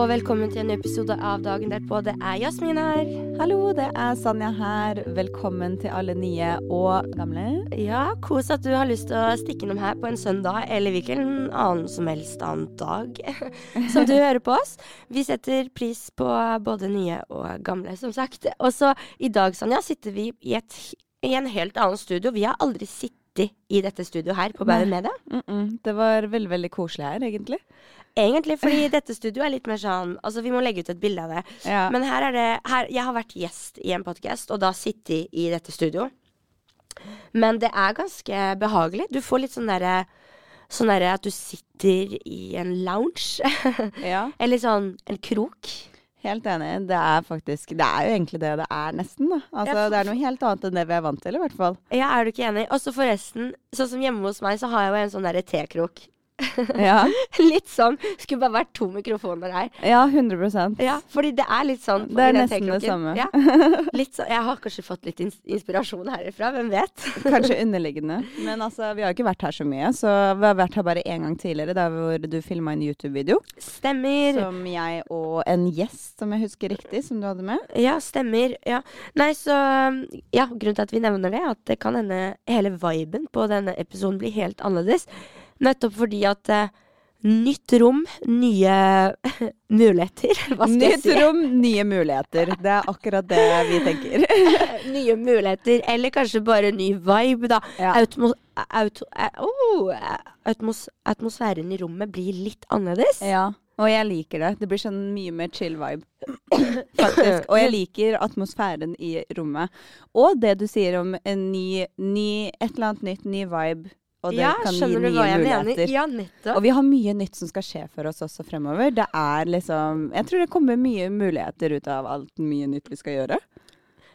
Og velkommen til en ny episode av Dagen derpå. Det er Jasmin her. Hallo, det er Sanja her. Velkommen til alle nye og gamle. Ja, Kos at du har lyst til å stikke innom her på en søndag eller hvilken annen som helst annen dag som du hører på oss. Vi setter pris på både nye og gamle, som sagt. Og så i dag, Sanja, sitter vi i, et, i en helt annen studio. Vi har aldri sittet i dette studioet her på Bærum Media. Mm -mm. Det var veldig, veldig koselig her, egentlig. Egentlig, fordi dette studioet er litt mer sånn Altså, vi må legge ut et bilde av det. Ja. Men her er det her, Jeg har vært gjest i en podkast, og da sittet i dette studio. Men det er ganske behagelig. Du får litt sånn derre Sånn derre at du sitter i en lounge. ja, Eller sånn en krok. helt enig. Det er faktisk Det er jo egentlig det det er, nesten. da. Altså, Det er noe helt annet enn det vi er vant til, i hvert fall. Ja, er du ikke enig? Og så forresten, sånn som hjemme hos meg, så har jeg jo en sånn derre tekrok. Ja, litt sånn. Skulle bare vært to mikrofoner her. ja 100% Ja, fordi det er litt sånn Det er nesten det samme. Ja. Sånn, jeg har kanskje fått litt inspirasjon herifra, hvem vet? Kanskje underliggende. Men altså, vi har ikke vært her så mye. Så vi har vært her bare én gang tidligere, da hvor du filma en YouTube-video. Stemmer. Som jeg og en gjest, som jeg husker riktig, som du hadde med. Ja, stemmer. Ja. Nei, så Ja, grunnen til at vi nevner det, er at det kan hende hele viben på denne episoden blir helt annerledes. Nettopp fordi at eh, nytt rom, nye muligheter. Hva skal jeg Nytt si? rom, nye muligheter. Det er akkurat det vi tenker. nye muligheter, eller kanskje bare ny vibe, da. Ja. Automo auto oh, atmos atmosfæren i rommet blir litt annerledes. Ja, og jeg liker det. Det blir sånn mye mer chill vibe. Faktisk. Og jeg liker atmosfæren i rommet. Og det du sier om en ny, ny et eller annet nytt, ny vibe. Og det ja, kan gi nye muligheter. Ja, nettopp. Og vi har mye nytt som skal skje for oss også fremover. Det er liksom Jeg tror det kommer mye muligheter ut av alt mye nytt vi skal gjøre.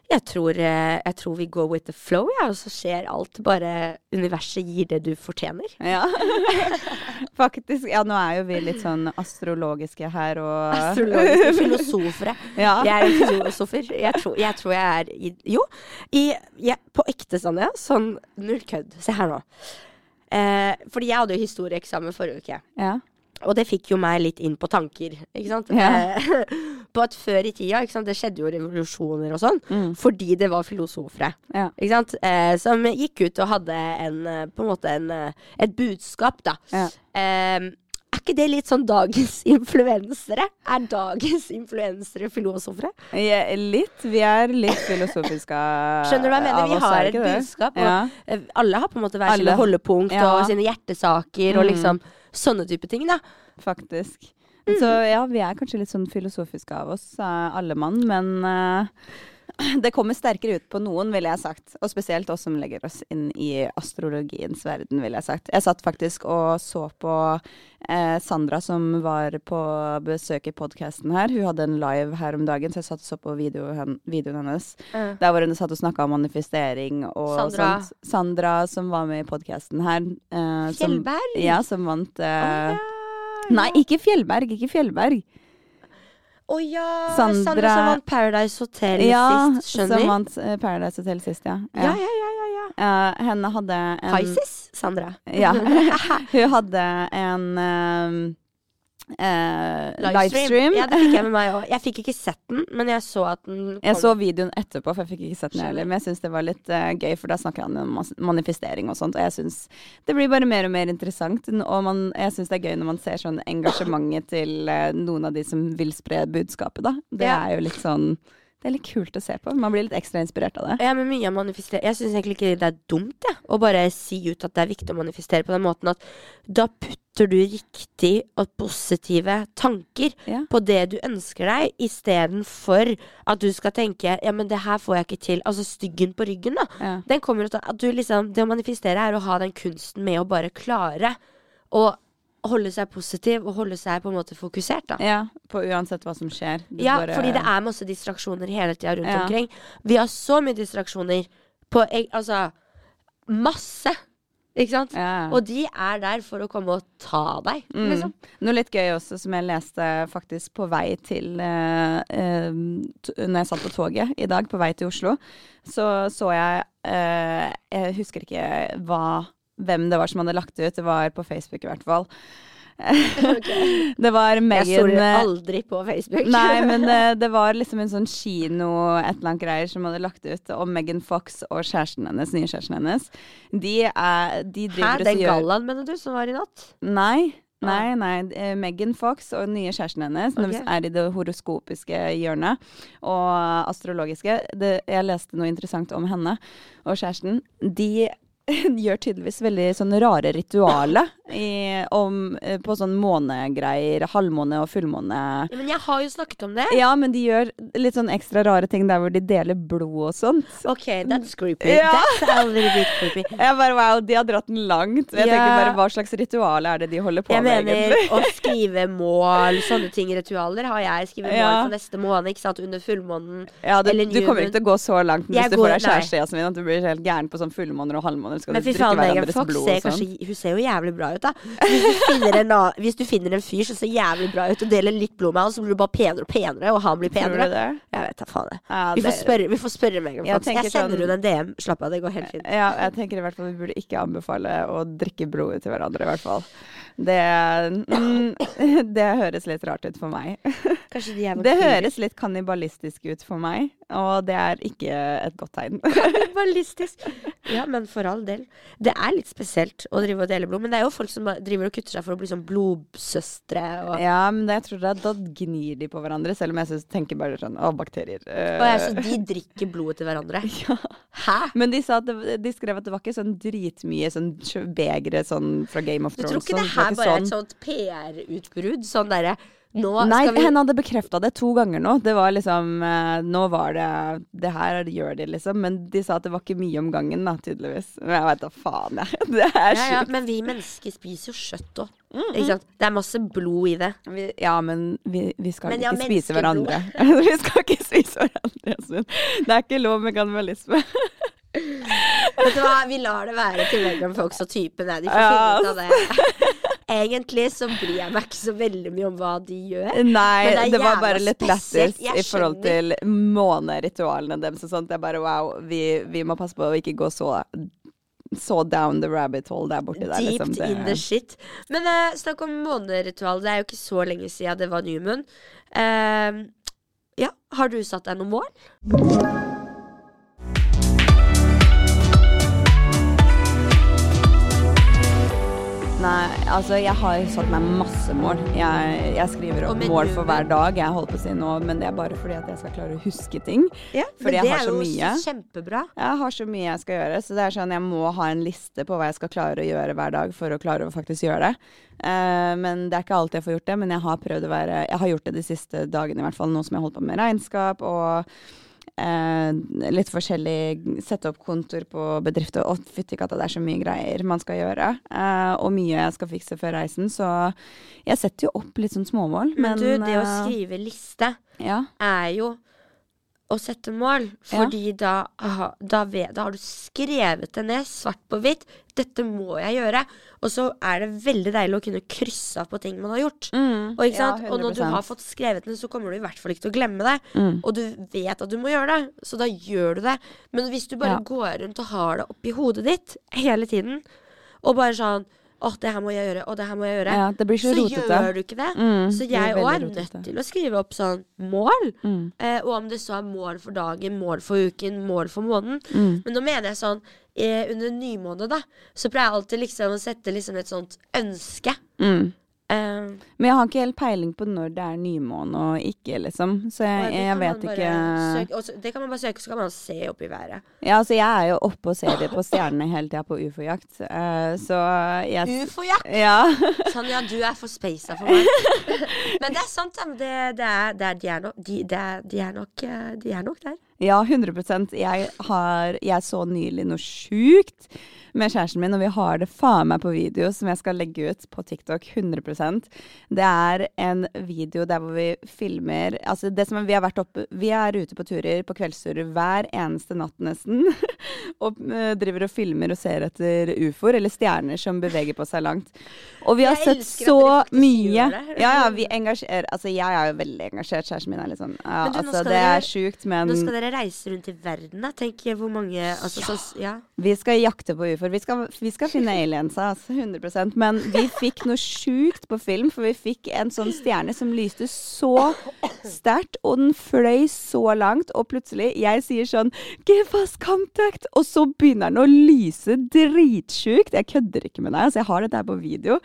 Jeg tror, eh, jeg tror vi går with the flow, ja, og så skjer alt. Bare universet gir det du fortjener. Ja. Faktisk. Ja, nå er jo vi litt sånn astrologiske her og Astrologiske filosofere. Ja. Jeg er en filosofer. Jeg tror jeg, tror jeg er i Jo, i, jeg, på ekte, Sanja. Sånn null kødd. Se her nå. Eh, fordi jeg hadde jo historieeksamen forrige uke. ja. Og det fikk jo meg litt inn på tanker, ikke sant. Ja. Eh, på at før i tida, det skjedde jo revolusjoner og sånn, Mm. fordi det var filosofere. Ja. Ikke sant? Eh, som gikk ut og hadde en, eh, på en måte en, eh, et budskap, da. Ja. Eh, ikke det litt sånn dagens influensere? Er dagens influensere filosofere? Ja, litt. Vi er litt filosofiske Skjønner du hva jeg mener? Vi har et budskap, og Ja. eh, alle har på en måte hver sine holdepunkt Ja. og sine hjertesaker og Mm. liksom sånne type ting, da. Faktisk. Mm. Så ja, vi er kanskje litt sånn filosofiske av oss, eh, alle mann, men eh, det kommer sterkere ut på noen, ville jeg sagt. Og spesielt oss som legger oss inn i astrologiens verden, ville jeg sagt. Jeg satt faktisk og så på eh, Sandra som var på besøk i podkasten her. Hun hadde en live her om dagen, så jeg satt og så på video, videoen hennes. Der hvor hun satt og snakka om manifestering og Sandra. sånt. Sandra som var med i podkasten her. eh, som- Fjellberg? Ja, som vant eh, Å, ja, Nei, ikke Fjellberg, ikke Fjellberg. Å ja! Sandra- Sandra som vant Paradise Hotel Ja, sist, skjønner. som vant eh, Paradise Hotel sist, ja. Ja, ja, ja, ja. ja. Uh, henne hadde en Pisces, Sandra. Ja. Hun hadde en um, eh, livestream. Ja, det fikk jeg med meg òg. Jeg fikk ikke sett den, men jeg så at den kom. Jeg så videoen etterpå, for jeg fikk ikke sett den heller. Men jeg syns det var litt uh, gøy, for da snakker han om manifestering og sånt. Og jeg syns det blir bare mer og mer interessant. Og man, jeg syns det er gøy når man ser sånn engasjementet til uh, noen av de som vil spre budskapet, da. Det Ja. er jo litt sånn Det er litt kult å se på. Man blir litt ekstra inspirert av det. Ja, men mye av manifestere Jeg syns egentlig ikke det er dumt, jeg. Å bare si ut at det er viktig å manifestere på den måten at da putter du riktig og positive tanker Ja. på det du ønsker deg, istedenfor at du skal tenke ja, men det her får jeg ikke til. Altså styggen på ryggen, da. Ja. Den kommer ut av at du liksom Det å manifestere er å ha den kunsten med å bare klare å holde seg positiv og holde seg på en måte fokusert, da. Ja, på uansett hva som skjer. Du Ja, bare- fordi det er masse distraksjoner hele tida rundt Ja. omkring. Vi har så mye distraksjoner på Altså masse. Ikke sant? Ja. Og de er der for å komme og ta deg, Mm. liksom. Noe litt gøy også, som jeg leste faktisk på vei til eh, t Når jeg satt på toget i dag, på vei til Oslo, så så jeg eh, Jeg husker ikke hva, hvem det var som hadde lagt det ut. Det var på Facebook i hvert fall. det var Megan Jeg eh, aldri på Facebook. Nei, men eh, det var liksom en sånn kino et eller annet greier som hadde lagt ut om Megan Fox og kjæresten hennes, nye kjæresten hennes. De, er, de driver Hæ, den gjør gallaen, mener du, som var i natt? Nei. Nei, nei. eh, Megan Fox og den nye kjæresten hennes okay. er i det horoskopiske hjørnet og astrologiske. Det, jeg leste noe interessant om henne og kjæresten. De gjør tydeligvis veldig sånn rare ritualer eh, på sånn månegreier. Halvmåne og fullmåne. Ja, men jeg har jo snakket om det. Ja, men de gjør litt sånn ekstra rare ting der hvor de deler blod og sånt. Ok, that's creepy. Ja. That's a little bit creepy. Jeg bare wow, de har dratt den langt. Jeg Ja. tenker bare hva slags ritual er det de holder på Jeg med, mener egentlig? å skrive mål, sånne ting, ritualer, har jeg skrevet mål Ja. for neste måned, ikke sant, under fullmånen. Ja, du, Eller du kommer ikke til å gå så langt hvis Jeg du får deg kjæreste, Jasmin, at du blir helt gæren på sånn fullmåner og halvmåner. Skal Men fy faen, Megan Fox ser sånn. kanskje Hun ser jo jævlig bra ut, da. Hvis du finner en, hvis du finner en fyr som ser jævlig bra ut, og deler litt blod med han, så blir du bare penere og penere, og han blir penere. det? Jeg vet da faen. Det. Ja, Vi får spørre, vi får spørre Megan Fox. Jeg, jeg sender sånn- hun en DM. Slapp av, det går helt fint. Ja, jeg tenker i hvert fall vi burde ikke anbefale å drikke blodet til hverandre, i hvert fall. Det, mm, det høres litt rart ut for meg. Det høres litt kannibalistisk ut for meg, og det er ikke et godt tegn. Ballistisk. Ja, men for all del. Det er litt spesielt å drive og dele blod, men det er jo folk som driver og kutter seg for å bli sånn blodsøstre og Ja, men det, jeg tror det, da gnir de på hverandre, selv om jeg synes, tenker bare sånn Å, bakterier. eh, Og jeg, så de drikker blodet til hverandre. ja. Hæ? Men de, det, de skrev at det var ikke sånn dritmye sånn begre sånn fra Game of Thrones. Du tror ikke sånn, det her bare er sånn. et sånt PR-utbrudd? Sånn derre Nei, vi henne hadde bekrefta det to ganger nå. Det var liksom eh, Nå var det Det her gjør de, liksom. Men de sa at det var ikke mye om gangen, da, tydeligvis. Men jeg veit da faen, jeg. Det er ja, ja, men vi mennesker spiser jo kjøtt òg. Mm -hmm. Det er masse blod i det. Vi- Ja, men vi, vi skal Men ja, ikke spise hverandre. vi skal ikke spise hverandre, Jasmin. Det er ikke lov med kannibalisme. Vet du hva, vi lar det være til Megan folk så typen. er. De får finne ut av det. Egentlig så bryr jeg meg ikke så veldig mye om hva de gjør. Nei, det det, var bare litt lættis i forhold til måneritualene deres og sånt. Det er bare wow, vi, vi må passe på å ikke gå så så down the rabbit hole der borte. Der, Deep liksom. In the shit. Men uh, snakk om måneritual. Det er jo ikke så lenge siden det var New Moon. Eh, ja, har du satt deg noe mål? Nei, altså jeg har satt meg masse mål. Jeg, jeg skriver opp mål for hver dag. Jeg holder på å si nå, men det er bare fordi at jeg skal klare å huske ting. Ja, Fordi jeg har så mye. kjempebra. Jeg har så mye jeg skal gjøre, så det er sånn jeg må ha en liste på hva jeg skal klare å gjøre hver dag for å klare å faktisk gjøre det. Uh, men det er ikke alltid jeg får gjort det, men jeg har prøvd å være Jeg har gjort det de siste dagene i hvert fall, nå som jeg har holdt på med regnskap og eh, litt forskjellig Sette opp kontor på bedrifter. Å, fytti katta, det er så mye greier man skal gjøre. eh, og mye jeg skal fikse før reisen, så jeg setter jo opp litt sånn småmål. Men, Men, du, det å eh, skrive liste ja. er jo å sette mål. Fordi da, aha, da, ved, da har du skrevet det ned svart på hvitt. Dette må jeg gjøre. Og så er det veldig deilig å kunne krysse av på ting man har gjort. Mm, Og, ja, og når du har fått skrevet den, så kommer du i hvert fall ikke til å glemme det. Mm. Og du vet at du må gjøre det, så da gjør du det. Men hvis du bare Ja. går rundt og har det oppi hodet ditt hele tiden, og bare sånn Å, det her må jeg gjøre, og det her må jeg gjøre. Ja, det blir så, så rotete. gjør du ikke det. Mm, Så jeg òg er nødt til å skrive opp sånn mål. Mm. Eh, og om det så er mål for dagen, mål for uken, mål for måneden. Mm. Men nå mener jeg sånn eh, under nymåned, da, så pleier jeg alltid liksom å sette liksom et sånt ønske. Mm. Eh, Men jeg har ikke helt peiling på når det er nymåne og ikke, liksom. Så jeg, det jeg vet ikke søke- og Det kan man bare søke, så kan man se opp i været. Ja, altså jeg er jo oppe og ser det på stjernene hele tida på ufo-jakt, eh, så jeg Ufo-jakt! Ja. Sånn, ja, du er for spasa for meg. Men det er sant, Det, det er, det er, de, er nok, de, det er, de, er nok, eh, de er nok der. Ja, 100% Jeg, har, jeg så nylig noe sjukt med kjæresten min, og vi har det faen meg på video som jeg skal legge ut på TikTok 100 sant. Det er en video der hvor vi filmer Altså, det som vi har vært oppe Vi er ute på turer, på kveldsturer, hver eneste natt nesten. og uh, driver og filmer og ser etter ufoer, eller stjerner som beveger på seg langt. Og vi har Jeg sett så mye. Ja, ja, vi engasjerer Altså, jeg er jo veldig engasjert. Kjæresten min er litt sånn ja, du, Altså, det dere- er sjukt, men Nå skal dere reise rundt i verden, da. Tenk hvor mange altså, så, ja. Vi skal jakte på ufoer. Vi vi skal finne aliensa, altså. 100% Men vi fikk noe sjukt på film, for vi fikk en sånn stjerne som lyste så sterkt, og den fløy så langt, og plutselig Jeg sier sånn Give us contact! Og så begynner den å lyse dritsjukt. Jeg kødder ikke med deg. Altså, jeg har dette her på video.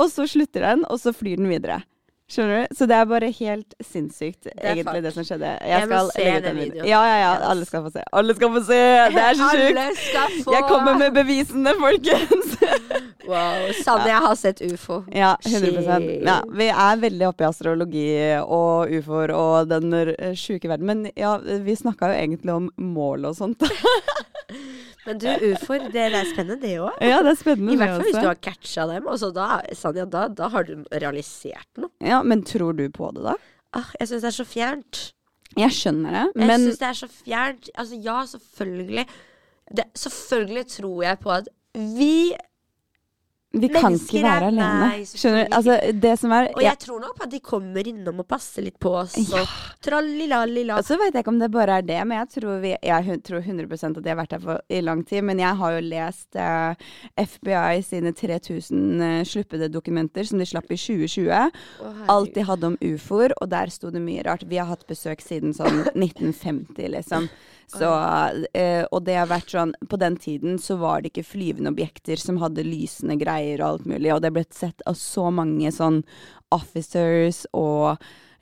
Og så slutter den, og så flyr den videre. Skjønner du? Så det er bare helt sinnssykt, det egentlig, fuck. det som skjedde. Jeg, Jeg skal se legge ut den videoen. Ja, ja, ja. Alle skal få se. Alle skal få se! Det er så sjukt! Få Jeg kommer med bevisene, folkens! Wow. Sanne, jeg har sett ufo. ja, 100 Shit. ja, Vi er veldig oppe i astrologi og ufoer og den sjuke verden. Men ja, vi snakka jo egentlig om mål og sånt. Men du, ufoer, det, det er spennende, det òg. ja, det er spennende I hvert fall hvis du har catcha dem. Og så da, Sanja, da, da har du realisert noe. Ja, men tror du på det, da? Ah, jeg syns det er så fjernt. Jeg skjønner det, Jeg men syns det er så fjernt. Altså, ja, selvfølgelig. Det, selvfølgelig tror jeg på at vi vi kan ikke være alene. nei, Skjønner du? Altså, det som er Og ja. jeg tror nok at de kommer innom og passer litt på oss. Og trallila-lilla. Og så vet jeg ikke om det bare er det, men jeg tror, vi, jeg tror 100% at de har vært her for, i lang tid. Men jeg har jo lest eh, FBI sine 3000 eh, sluppede dokumenter som de slapp i 2020. Oh. Alt de hadde om ufoer, og der sto det mye rart. Vi har hatt besøk siden sånn 1950, liksom. Så, eh, og det har vært sånn På den tiden så var det ikke flyvende objekter som hadde lysende greier og alt mulig, og det ble sett av så mange sånn officers og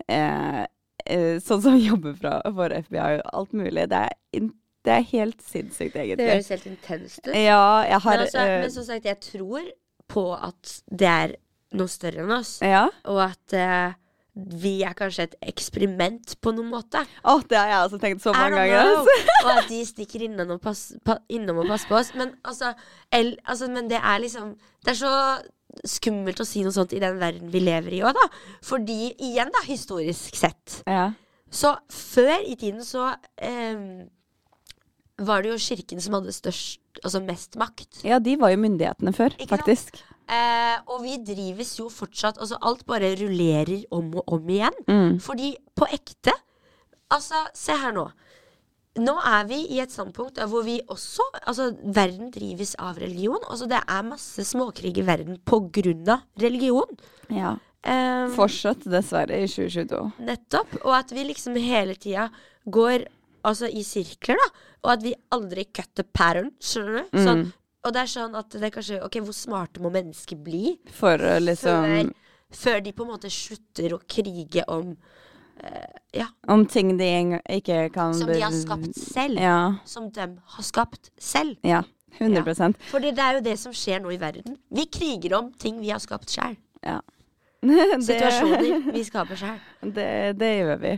eh, eh, sånn som jobber fra, for FBI og alt mulig. Det er, det er helt sinnssykt, egentlig. Det høres helt intenst ut. Ja, jeg har Men, altså, eh, men som sagt, jeg tror på at det er noe større enn oss. Ja. Og at eh, vi er kanskje et eksperiment på noen måte. Å, det har jeg også tenkt så mange ganger. Altså. Og at de stikker innom og, pass, pa, innom og passer på oss. Men altså, el, altså Men det er liksom Det er så skummelt å si noe sånt i den verden vi lever i òg, da. Fordi, igjen, da, historisk sett. Ja. Så før i tiden så eh, var det jo kirken som hadde størst Altså mest makt. ja, de var jo myndighetene før, Ikke sant? Eh, og vi drives jo fortsatt Altså alt bare rullerer om og om igjen. Mm. Fordi på ekte Altså, se her nå. Nå er vi i et standpunkt hvor vi også Altså, verden drives av religion. Altså, det er masse småkrig i verden på grunn av religion. Ja. Eh, Fortsatt, dessverre, i 2022. Nettopp. Og at vi liksom hele tida går altså i sirkler, da. Og at vi aldri cutter pattern, skjønner du? Sånn, Mm. Og det er sånn at det er kanskje Ok, hvor smarte må mennesker bli For å liksom før, før de på en måte slutter å krige om uh, Ja, Om ting de ikke kan som de har skapt selv. Ja. Som de har skapt selv. Ja. 100 ja. For det er jo det som skjer nå i verden. Vi kriger om ting vi har skapt sjøl. Ja. det, Situasjoner vi skaper sjøl. det, det gjør vi.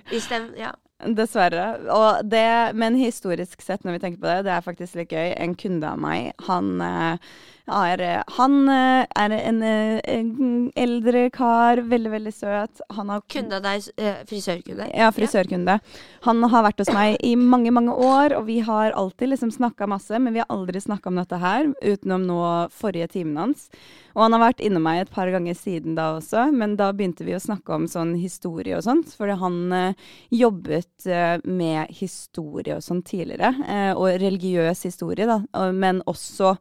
Ja. Dessverre. Og det, men historisk sett, når vi tenker på det, det er faktisk litt gøy. En kunde av meg, han eh, er, han eh, er en, eh, en eldre kar, veldig, veldig søt. Han har Kunde deg, eh, frisørkunde? Ja, frisørkunde. Han har vært hos meg i mange, mange år, og vi har alltid liksom snakka masse, men vi har aldri snakka om dette her, utenom nå forrige timen hans. Og han har vært innom meg et par ganger siden da også, men da begynte vi å snakke om sånn historie og sånt, fordi han eh, jobbet eh, med historie og sånn tidligere, eh, og religiøs historie, da, men også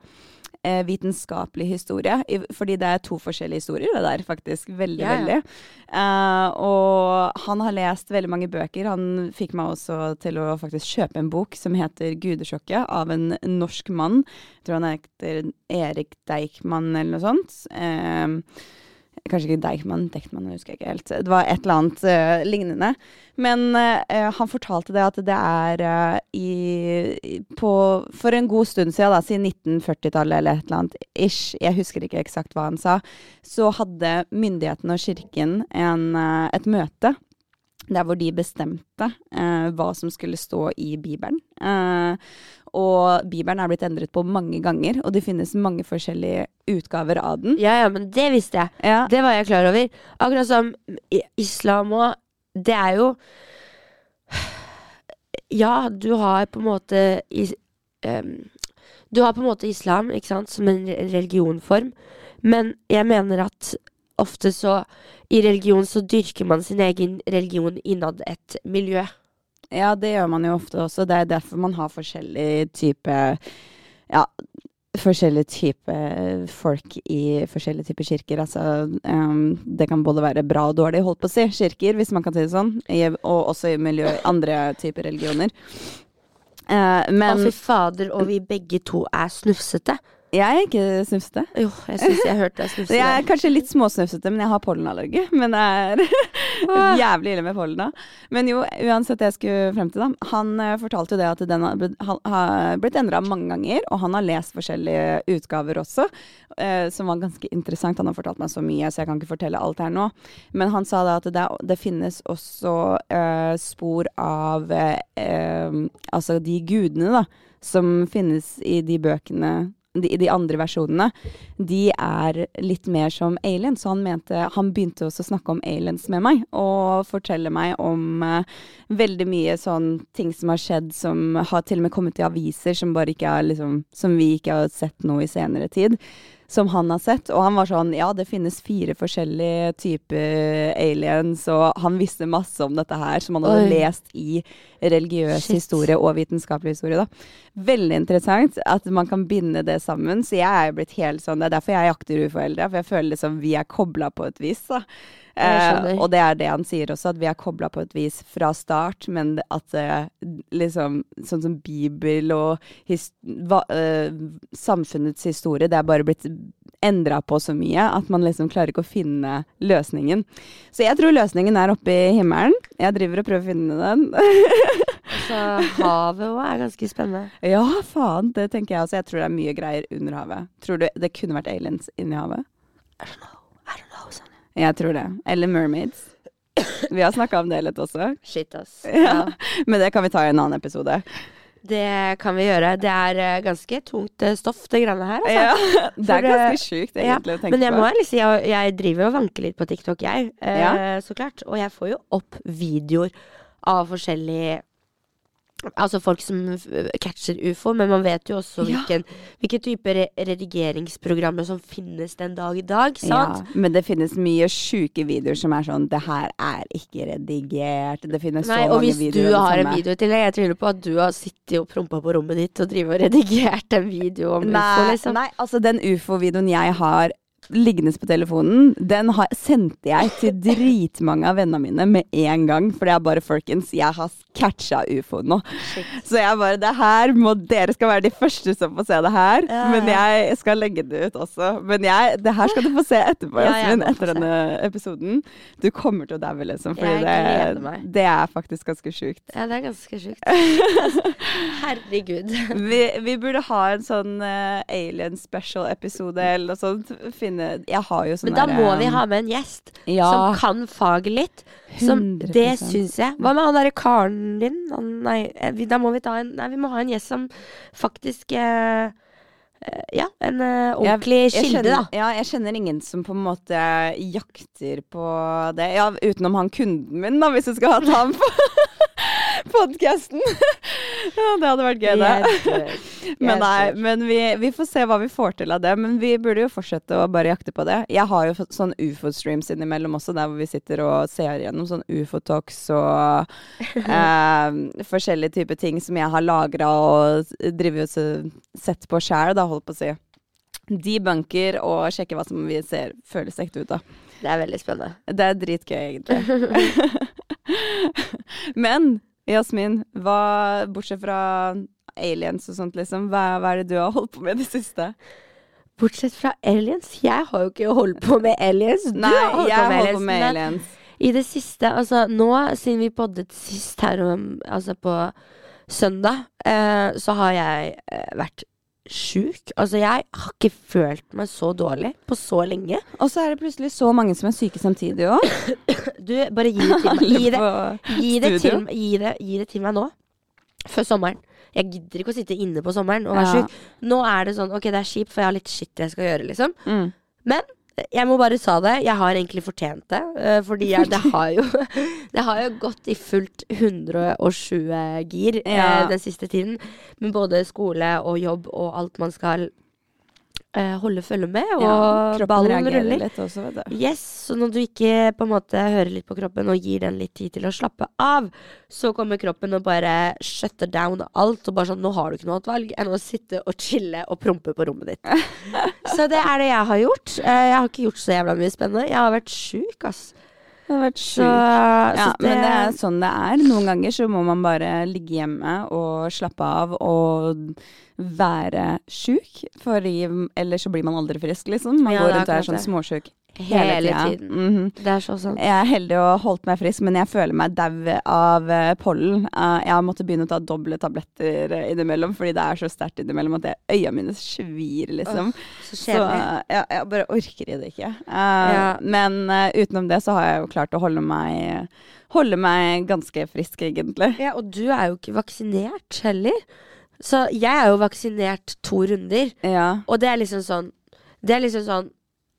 eh, vitenskapelig historie, fordi det er to forskjellige historier det der, faktisk. Veldig, Ja, ja. veldig. Eh, og han har lest veldig mange bøker. Han fikk meg også til å faktisk kjøpe en bok som heter 'Gudesjokket' av en norsk mann. Jeg tror han heter Erik Deichman eller noe sånt. Eh, Kanskje ikke Deichman, Deichman, husker ikke helt. Det var et eller annet uh, lignende. Men uh, han fortalte det at det er uh, i, på, For en god stund siden, da, siden 1940-tallet eller et eller annet ish, jeg husker ikke eksakt hva han sa, så hadde myndighetene og kirken en, et møte Der hvor de bestemte eh, hva som skulle stå i Bibelen. Eh, og Bibelen er blitt endret på mange ganger, og det finnes mange forskjellige utgaver av den. Ja, ja, men det visste jeg. Ja, Det var jeg klar over. Akkurat som islam òg. Det er jo Ja, du har på en måte is, um, Du har på en måte islam, ikke sant, som en re- religionform, men jeg mener at ofte så I religion så dyrker man sin egen religion innad et miljø. Ja, det gjør man jo ofte også. Det er derfor man har forskjellig type Ja, forskjellige type folk i forskjellige typer kirker. Altså, um, det kan både være bra og dårlig, holdt på å si, kirker, hvis man kan si det sånn. I, og også i miljø, andre typer religioner. Eh, Å, fy fader, og vi begge to er snufsete. Jeg er ikke snufsete. Jo, jeg syns jeg hørte deg snufse. Jeg er kanskje litt småsnufsete, men jeg har pollenallergi. Men det er jævlig ille med pollen da. Men jo, uansett det jeg skulle frem til da. Han eh, fortalte jo det at den har blitt, endra mange ganger, og han har lest forskjellige utgaver også, eh, som var ganske interessant. Han har fortalt meg så mye, så jeg kan ikke fortelle alt her nå. Men han sa da at det, det finnes også uh, spor av eh, altså de gudene da, som finnes i de bøkene de, de andre versjonene, de er litt mer som aliens. Så han mente Han begynte også å snakke om aliens med meg, og fortelle meg om eh, veldig mye sånn ting som har skjedd, som har til og med kommet i aviser, som bare ikke er liksom Som vi ikke har sett nå i senere tid. Som han har sett. Og han var sånn Ja, det finnes fire forskjellige typer aliens, og han visste masse om dette her, som han hadde Oi. lest i religiøs Shit. historie og vitenskapelig historie, da. Veldig interessant at man kan binde det sammen. Så jeg er blitt helt sånn Det er derfor jeg jakter uforeldre, for jeg føler liksom vi er kobla på et vis. da. Eh, og det er det han sier også, at vi er kobla på et vis fra start, men at eh, liksom sånn som Bibel og his, va, eh, samfunnets historie, det er bare blitt endra på så mye at man liksom klarer ikke å finne løsningen. Så jeg tror løsningen er oppe i himmelen. Jeg driver og prøver å finne den. Så havet òg er ganske spennende. Ja, faen, det tenker jeg også. Jeg tror det er mye greier under havet. Tror du det kunne vært aliens inni havet? I don't know. I don't know, Sonja. Jeg tror det. Eller mermaids. Vi har snakka om det litt også, Shit, ass. Ja. Ja. men det kan vi ta i en annen episode. Det kan vi gjøre. Det er eh, ganske tungt eh, stoff, det greiene her. Altså. Ja, det er eh, ganske sjukt ja, egentlig å tenke Men jeg på. må ærlig si, jeg, jeg driver og vanker litt på TikTok, jeg. Eh, Ja. Så klart. Og jeg får jo opp videoer av forskjellige Altså folk som catcher ufo, men man vet jo også Ja. hvilken, hvilken, type re redigeringsprogrammer som finnes den dag i dag, sant? Ja, men det finnes mye sjuke videoer som er sånn Det her er ikke redigert. Det finnes Nei, så og hvis du videoer har en video til deg, jeg tviler på at du har sittet og prompa på rommet ditt og driver og redigert en video om ufo, liksom. nei, altså den ufo-videoen jeg har liggende på telefonen, den har, sendte jeg til dritmange av vennene mine med en gang. For det er bare folkens, jeg har catcha ufo nå. Shit. Så jeg bare Det her må Dere skal være de første som får se det her. Ja, Men jeg skal legge det ut også. Men jeg, det her skal du få se etterpå, Ja, Jasmin. etter denne episoden. Du kommer til å daue, liksom. Fordi det, det er faktisk ganske sjukt. Ja, det er ganske sjukt. Herregud. Vi, vi burde ha en sånn uh, alien special-episode eller noe sånt. Finne Jeg har jo sånn Men da må vi um, ha med en gjest ja, som kan faget litt. Som, 100%. det syns jeg. Hva med han derre karen din? Nei, eh, vi, da må vi ta en Nei, vi må ha en gjest som faktisk eh, eh, Ja, en eh, ordentlig jeg kilde, kjenner, da. Ja, jeg kjenner ingen som på en måte jakter på det. Ja, utenom han kunden min, da, hvis du skal ha ham på podkasten. Ja, det hadde vært gøy, det. Men nei, men vi, vi får se hva vi får til av det. Men vi burde jo fortsette å bare jakte på det. Jeg har jo sånn ufo-streams innimellom også, der hvor vi sitter og ser gjennom sånn ufo-talks og eh, forskjellige typer ting som jeg har lagra og driver og sett på sjæl, da, holdt på å si. Debunker og sjekke hva som vi ser føles ekte ut, da. Det er veldig spennende. Det er dritgøy, egentlig. Men Jasmin, hva, bortsett fra aliens og sånt, liksom, hva, hva er det du har holdt på med i det siste? Bortsett fra aliens. Jeg har jo ikke holdt på med aliens. Du Nei, har holdt jeg på med holdt på med aliens. I det siste, altså nå siden vi poddet sist her om Altså på søndag, eh, så har jeg eh, vært sjuk. Altså, jeg har ikke følt meg så dårlig på så lenge. Og så er det plutselig så mange som er syke samtidig òg. Du, bare gi det til meg. Gi det, gi det, til, gi det, gi det til meg nå. Før sommeren. Jeg gidder ikke å sitte inne på sommeren og være Ja. sjuk. Nå er det sånn, ok, det er kjipt, for jeg har litt shit jeg skal gjøre, liksom. Mm. Men jeg må bare sa det. Jeg har egentlig fortjent det. eh, Fordi jeg, det, har jo, det har jo gått i fullt 120 gir eh, Ja. den siste tiden. Med både skole og jobb og alt man skal holde følge med. Og Ja, ballen ruller. litt også, vet du. Yes, så når du ikke på en måte hører litt på kroppen og gir den litt tid til å slappe av, så kommer kroppen og bare shutter down alt og bare sånn Nå har du ikke noe annet valg enn å sitte og chille og prompe på rommet ditt. så det er det jeg har gjort. Eh, Jeg har ikke gjort så jævla mye spennende. Jeg har vært sjuk, ass. Det har vært Så, sjukt. Ja, det, men det er sånn det er. Noen ganger så må man bare ligge hjemme og slappe av og være sjuk, for ellers så blir man aldri frisk, liksom. Man Ja, går rundt og er sånn småsjuk hele, hele tida. tiden. Mhm. Det er så sant. Jeg er heldig og holdt meg frisk, men jeg føler meg dau av eh, pollen. Eh, jeg har måttet begynne å ta doble tabletter eh, innimellom, fordi det er så sterkt innimellom at jeg, øya mine svir, liksom. Så Så kjedelig. eh, jeg, bare orker i det ikke. Ja. Men utenom det så har jeg jo klart å holde meg, holde meg ganske frisk, egentlig. Ja, og du er jo ikke vaksinert heller. Så jeg er jo vaksinert to runder. Ja. Og det er liksom sånn Det er liksom sånn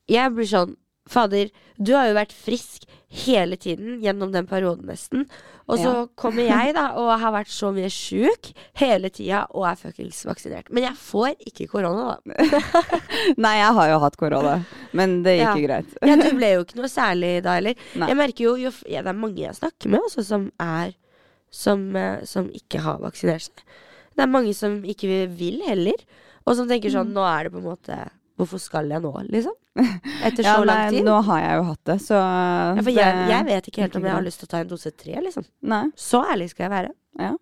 Jeg blir sånn Fader, du har jo vært frisk hele tiden gjennom den perioden nesten. Og så Ja. kommer jeg da og har vært så mye sjuk hele tida og er fuckings vaksinert. Men jeg får ikke korona, da. Nei, jeg har jo hatt korona, men det gikk jo greit. Ja, du ble jo ikke noe særlig da heller. Nei. Jeg merker jo, jo ja, Det er mange jeg snakker med også som er som, eh, som ikke har vaksinert seg. Det er mange som ikke vil heller. Og som tenker Mm. sånn Nå er det på en måte Hvorfor skal jeg nå, liksom? Etter Ja, så lang nei, tid. nå har jeg jo hatt det, så Ja, for jeg, jeg vet ikke helt om jeg har lyst til å ta en dose tre, liksom. Nei. Så ærlig skal jeg være. Ja.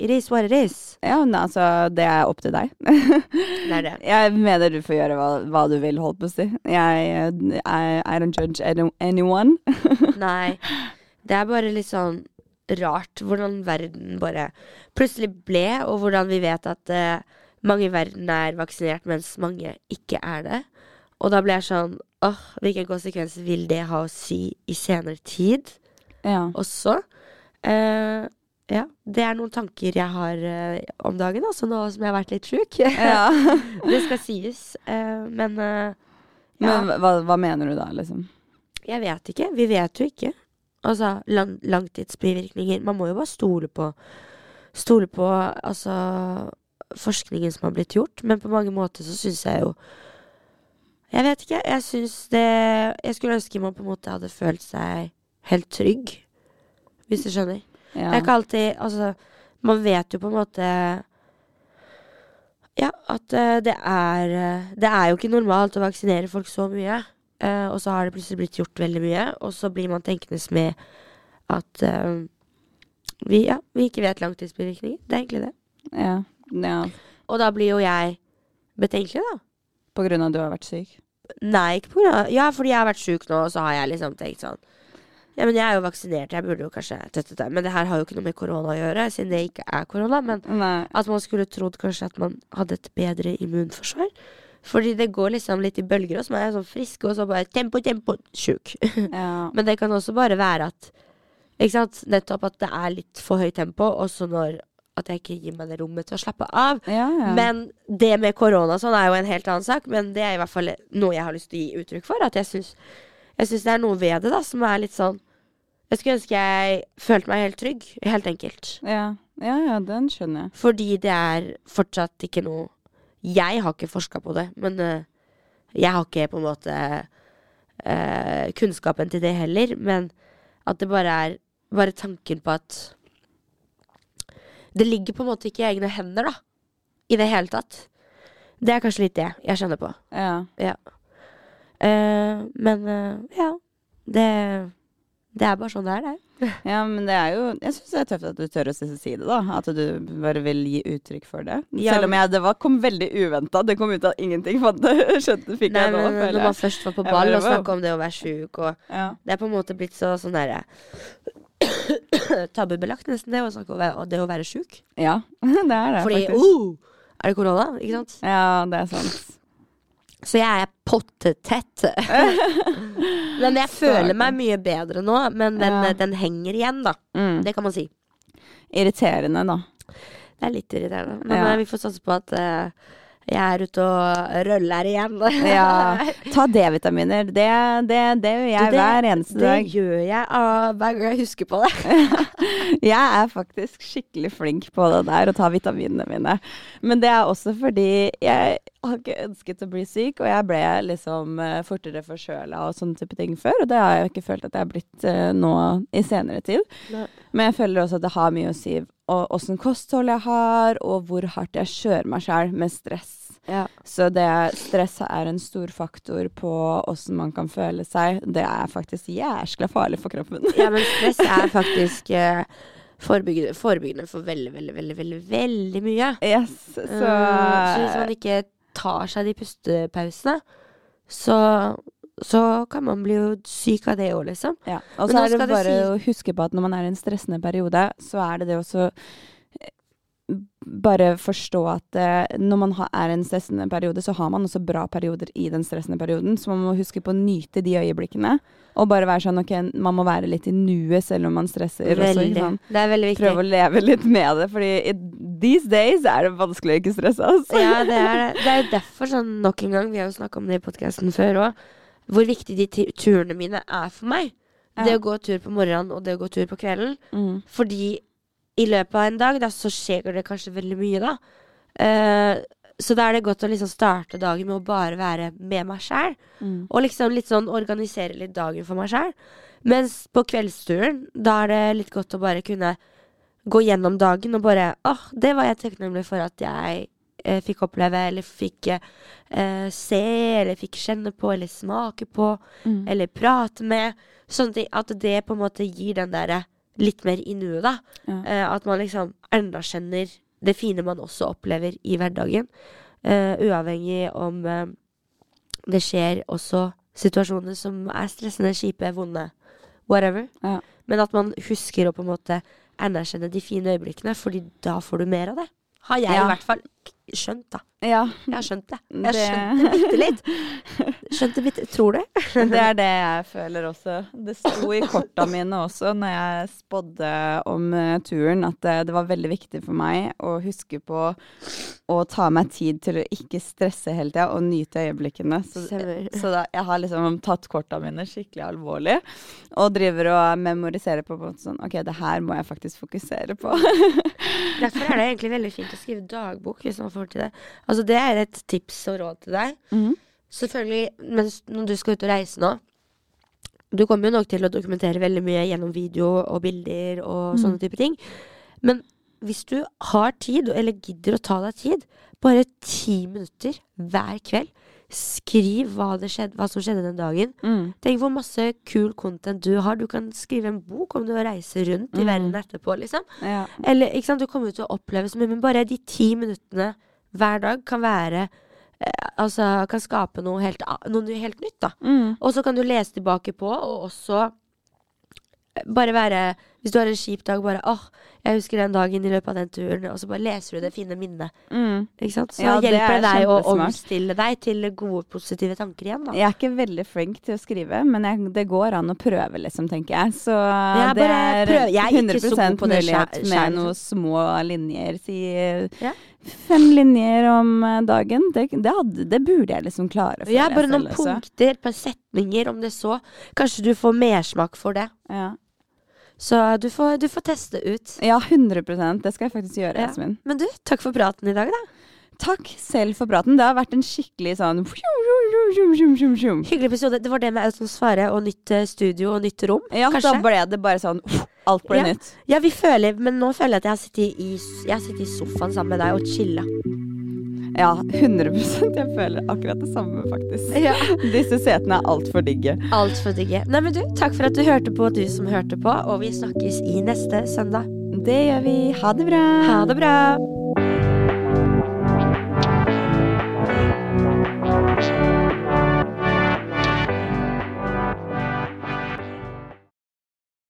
It is what it is. Ja, men altså, det er opp til deg. Det er det. Jeg mener du får gjøre hva, hva du vil, holdt på å si. Jeg, I, I don't judge anyone. Nei. Det er bare litt sånn rart hvordan verden bare plutselig ble, og hvordan vi vet at eh, mange i verden er vaksinert, mens mange ikke er det. Og da blir jeg sånn åh, hvilke konsekvenser vil det ha å si i senere tid Ja. også? Uh, ja, det er noen tanker jeg har uh, om dagen, altså nå som jeg har vært litt sjuk. ja. det skal sies. Uh, men ja. Men hva, hva mener du da, liksom? Jeg vet ikke. Vi vet jo ikke. Altså, lang, langtidsbivirkninger. Man må jo bare stole på Stole på altså forskningen som har blitt gjort. Men på mange måter så syns jeg jo Jeg vet ikke. Jeg syns det Jeg skulle ønske man på en måte hadde følt seg helt trygg. Hvis du skjønner. Det er ikke alltid Altså, man vet jo på en måte Ja, at eh, det er eh, Det er jo ikke normalt å vaksinere folk så mye. Uh, og så har det plutselig blitt gjort veldig mye, og så blir man tenkende med at uh, vi, ja, vi ikke vet langtidsbivirkninger. Det er egentlig det. ja. Ja. Og da blir jo jeg betenkelig, da. På grunn av at du har vært syk? Nei, ikke på grunn av Ja, fordi jeg har vært syk nå, og så har jeg liksom tenkt sånn Ja, men jeg er jo vaksinert, jeg burde jo kanskje tøttet det. Men det her har jo ikke noe med korona å gjøre, siden det ikke er korona. Men Nei. at man skulle trodd kanskje at man hadde et bedre immunforsvar. Fordi det går liksom litt i bølger, og så er jeg sånn frisk, og så bare tempo, tempo, sjuk. Ja. Men det kan også bare være at Ikke sant, nettopp at det er litt for høyt tempo, og så når at jeg ikke gir meg det rommet til å slappe av. Ja, ja. Men det med korona sånn er jo en helt annen sak. Men det er i hvert fall noe jeg har lyst til å gi uttrykk for. At jeg syns, det er noe ved det da som er litt sånn Jeg skulle ønske jeg følte meg helt trygg. Helt enkelt. ja. ja, ja, den skjønner jeg. Fordi det er fortsatt ikke noe Jeg har ikke forska på det, men uh, jeg har ikke på en måte uh, kunnskapen til det heller. Men at det bare er bare tanken på at det ligger på en måte ikke i egne hender, da. I det hele tatt. Det er kanskje litt det jeg kjenner på. Ja. Eh, men uh, ja. Det, det er bare sånn det er, det. ja, men det er jo Jeg syns det er tøft at du tør å si det, da. At du bare vil gi uttrykk for det. Ja. Selv om jeg, det var, kom veldig uventa. Det kom ut av ingenting. For det skjønte fikk Nei, jeg nå, men når man først var på ball og snakka om det å være sjuk og Ja. Det er på en måte blitt så sånn derre tabubelagt nesten, det å snakke om det å være sjuk. ja, det er det, Fordi faktisk. oh, er det korona, ikke sant? Ja, det er sant. Så jeg er pottetett. men jeg føler meg mye bedre nå, men den, Ja. den henger igjen, da. Mm. Det kan man si. Irriterende, da. Det er litt irriterende. Men Ja. eh, vi får satse på at eh, jeg er ute og røller igjen. Ja. Ta D-vitaminer. Det, det, det gjør jeg det- hver eneste Det dag. gjør jeg ah, hver gang jeg husker på det. Jeg er faktisk skikkelig flink på det der, å ta vitaminene mine. Men det er også fordi jeg har ikke ønsket å bli syk, og jeg ble liksom eh, fortere forkjøla og sånne type ting før. Og det har jeg ikke følt at jeg har blitt eh, nå i senere tid. Nei. Men jeg føler også at det har mye å si og åssen kosthold jeg har, og hvor hardt jeg kjører meg sjæl med stress. Ja. Så det stress er en stor faktor på åssen man kan føle seg. Det er faktisk jæskla farlig for kroppen. ja, men stress er faktisk eh, forebyggende, forebyggende for veldig, veldig, veldig, veldig, veldig mye. Yes, så, Eh, så hvis man ikke tar seg de pustepausene, så, så kan man bli jo syk av det òg, liksom. ja. Og så er det bare si- å huske på at når man er i en stressende periode, så er det det også eh, bare forstå at eh, når man er i en stressende periode, så har man også bra perioder i den stressende perioden. Så man må huske på å nyte de øyeblikkene. Og bare være sånn ok, man må være litt i nuet selv om man stresser. Også, Veldig. ikke sant? Det er veldig viktig. Prøve å leve litt med det, fordi i these days er det vanskelig å ikke stresse. Altså. Ja, det er det. Det er jo derfor sånn nok en gang, vi har jo snakka om det i podkasten før òg, hvor viktig de turene mine er for meg. Det å gå tur på morgenen og det å gå tur på kvelden. Mm. Fordi i løpet av en dag, da, så skjer det kanskje veldig mye, da. Uh, så da er det godt å liksom starte dagen med å bare være med meg sjæl. Mm. Og liksom litt sånn organisere litt dagen for meg sjæl. Mens på kveldsturen, da er det litt godt å bare kunne gå gjennom dagen og bare åh, det var jeg takknemlig for at jeg eh, fikk oppleve, eller fikk eh, se, eller fikk kjenne på, eller smake på, Mm. eller prate med. Sånn. At det på en måte gir den derre litt mer i nuet, da. Ja. Eh, at man liksom anerkjenner det fine man også opplever i hverdagen. Eh, uavhengig om eh, det skjer også situasjoner som er stressende, kjipe, vonde, whatever. Ja. Men at man husker å på en måte anerkjenne de fine øyeblikkene, fordi da får du mer av det. Har jeg Ja. i hvert fall skjønt, da. Ja, Jeg har skjønt det. Jeg har skjønt det bitte litt. Skjønt det bitte Tror du? det er det jeg føler også. Det sto i korta mine også når jeg spådde om eh, turen, at det, det var veldig viktig for meg å huske på å ta meg tid til å ikke stresse hele tida og nyte øyeblikkene. Så, så da, jeg har liksom tatt korta mine skikkelig alvorlig og driver og memoriserer på, på sånn OK, det her må jeg faktisk fokusere på. Derfor er det egentlig veldig fint å skrive dagbok hvis man får til det. Altså Det er et tips og råd til deg. Mm. Selvfølgelig, mens når du skal ut og reise nå Du kommer jo nok til å dokumentere veldig mye gjennom video og bilder og Mm. sånne type ting. Men hvis du har tid, eller gidder å ta deg tid, bare ti minutter hver kveld, skriv hva, det skjedde, hva som skjedde den dagen. Mm. Tenk hvor masse kul content du har. Du kan skrive en bok om du reiser rundt i Mm. verden etterpå, liksom. Ja. Eller, du kommer til å oppleve så mye, men bare de ti minuttene hver dag kan være eh, Altså, kan skape noe helt, noe helt nytt, da. Mm. Og så kan du lese tilbake på, og også eh, bare være Hvis du har en kjip dag, bare åh, jeg husker den dagen i løpet av den turen, og så bare leser du det fine minnet. Mm. Ikke sant? Så Ja, det hjelper er det deg å omstille deg til gode, positive tanker igjen, da. Jeg er ikke veldig flink til å skrive, men jeg, det går an å prøve, liksom, tenker jeg. Så jeg det er prøv. Jeg er ikke 100 så god på det mulighet med noen små linjer. Si Ja. Fem linjer om eh, dagen. Det, det, hadde, det burde jeg liksom klare. Ja, bare noen punkter, et par setninger, om det så. Kanskje du får mersmak for det. Ja. Så du får, du får teste ut. ja, 100% Det skal jeg faktisk gjøre, Ja. Jasmin. Men du, takk for praten i dag, da. Takk selv for praten. Det har vært en skikkelig sånn Hyggelig episode. Det var det med autosfære og nytt eh, studio og nytt rom. Ja, Kanskje? da ble det bare sånn Alt ble Ja. nytt. Ja, vi føler, men nå føler jeg at jeg har sittet i, jeg har sittet i sofaen sammen med deg og chilla. Ja, 100% Jeg føler akkurat det samme, faktisk. Ja. Disse setene er altfor digge. Altfor digge. Nei, men du, takk for at du hørte på, du som hørte på, og vi snakkes i neste søndag. Det gjør vi. Ha det bra. Ha det bra.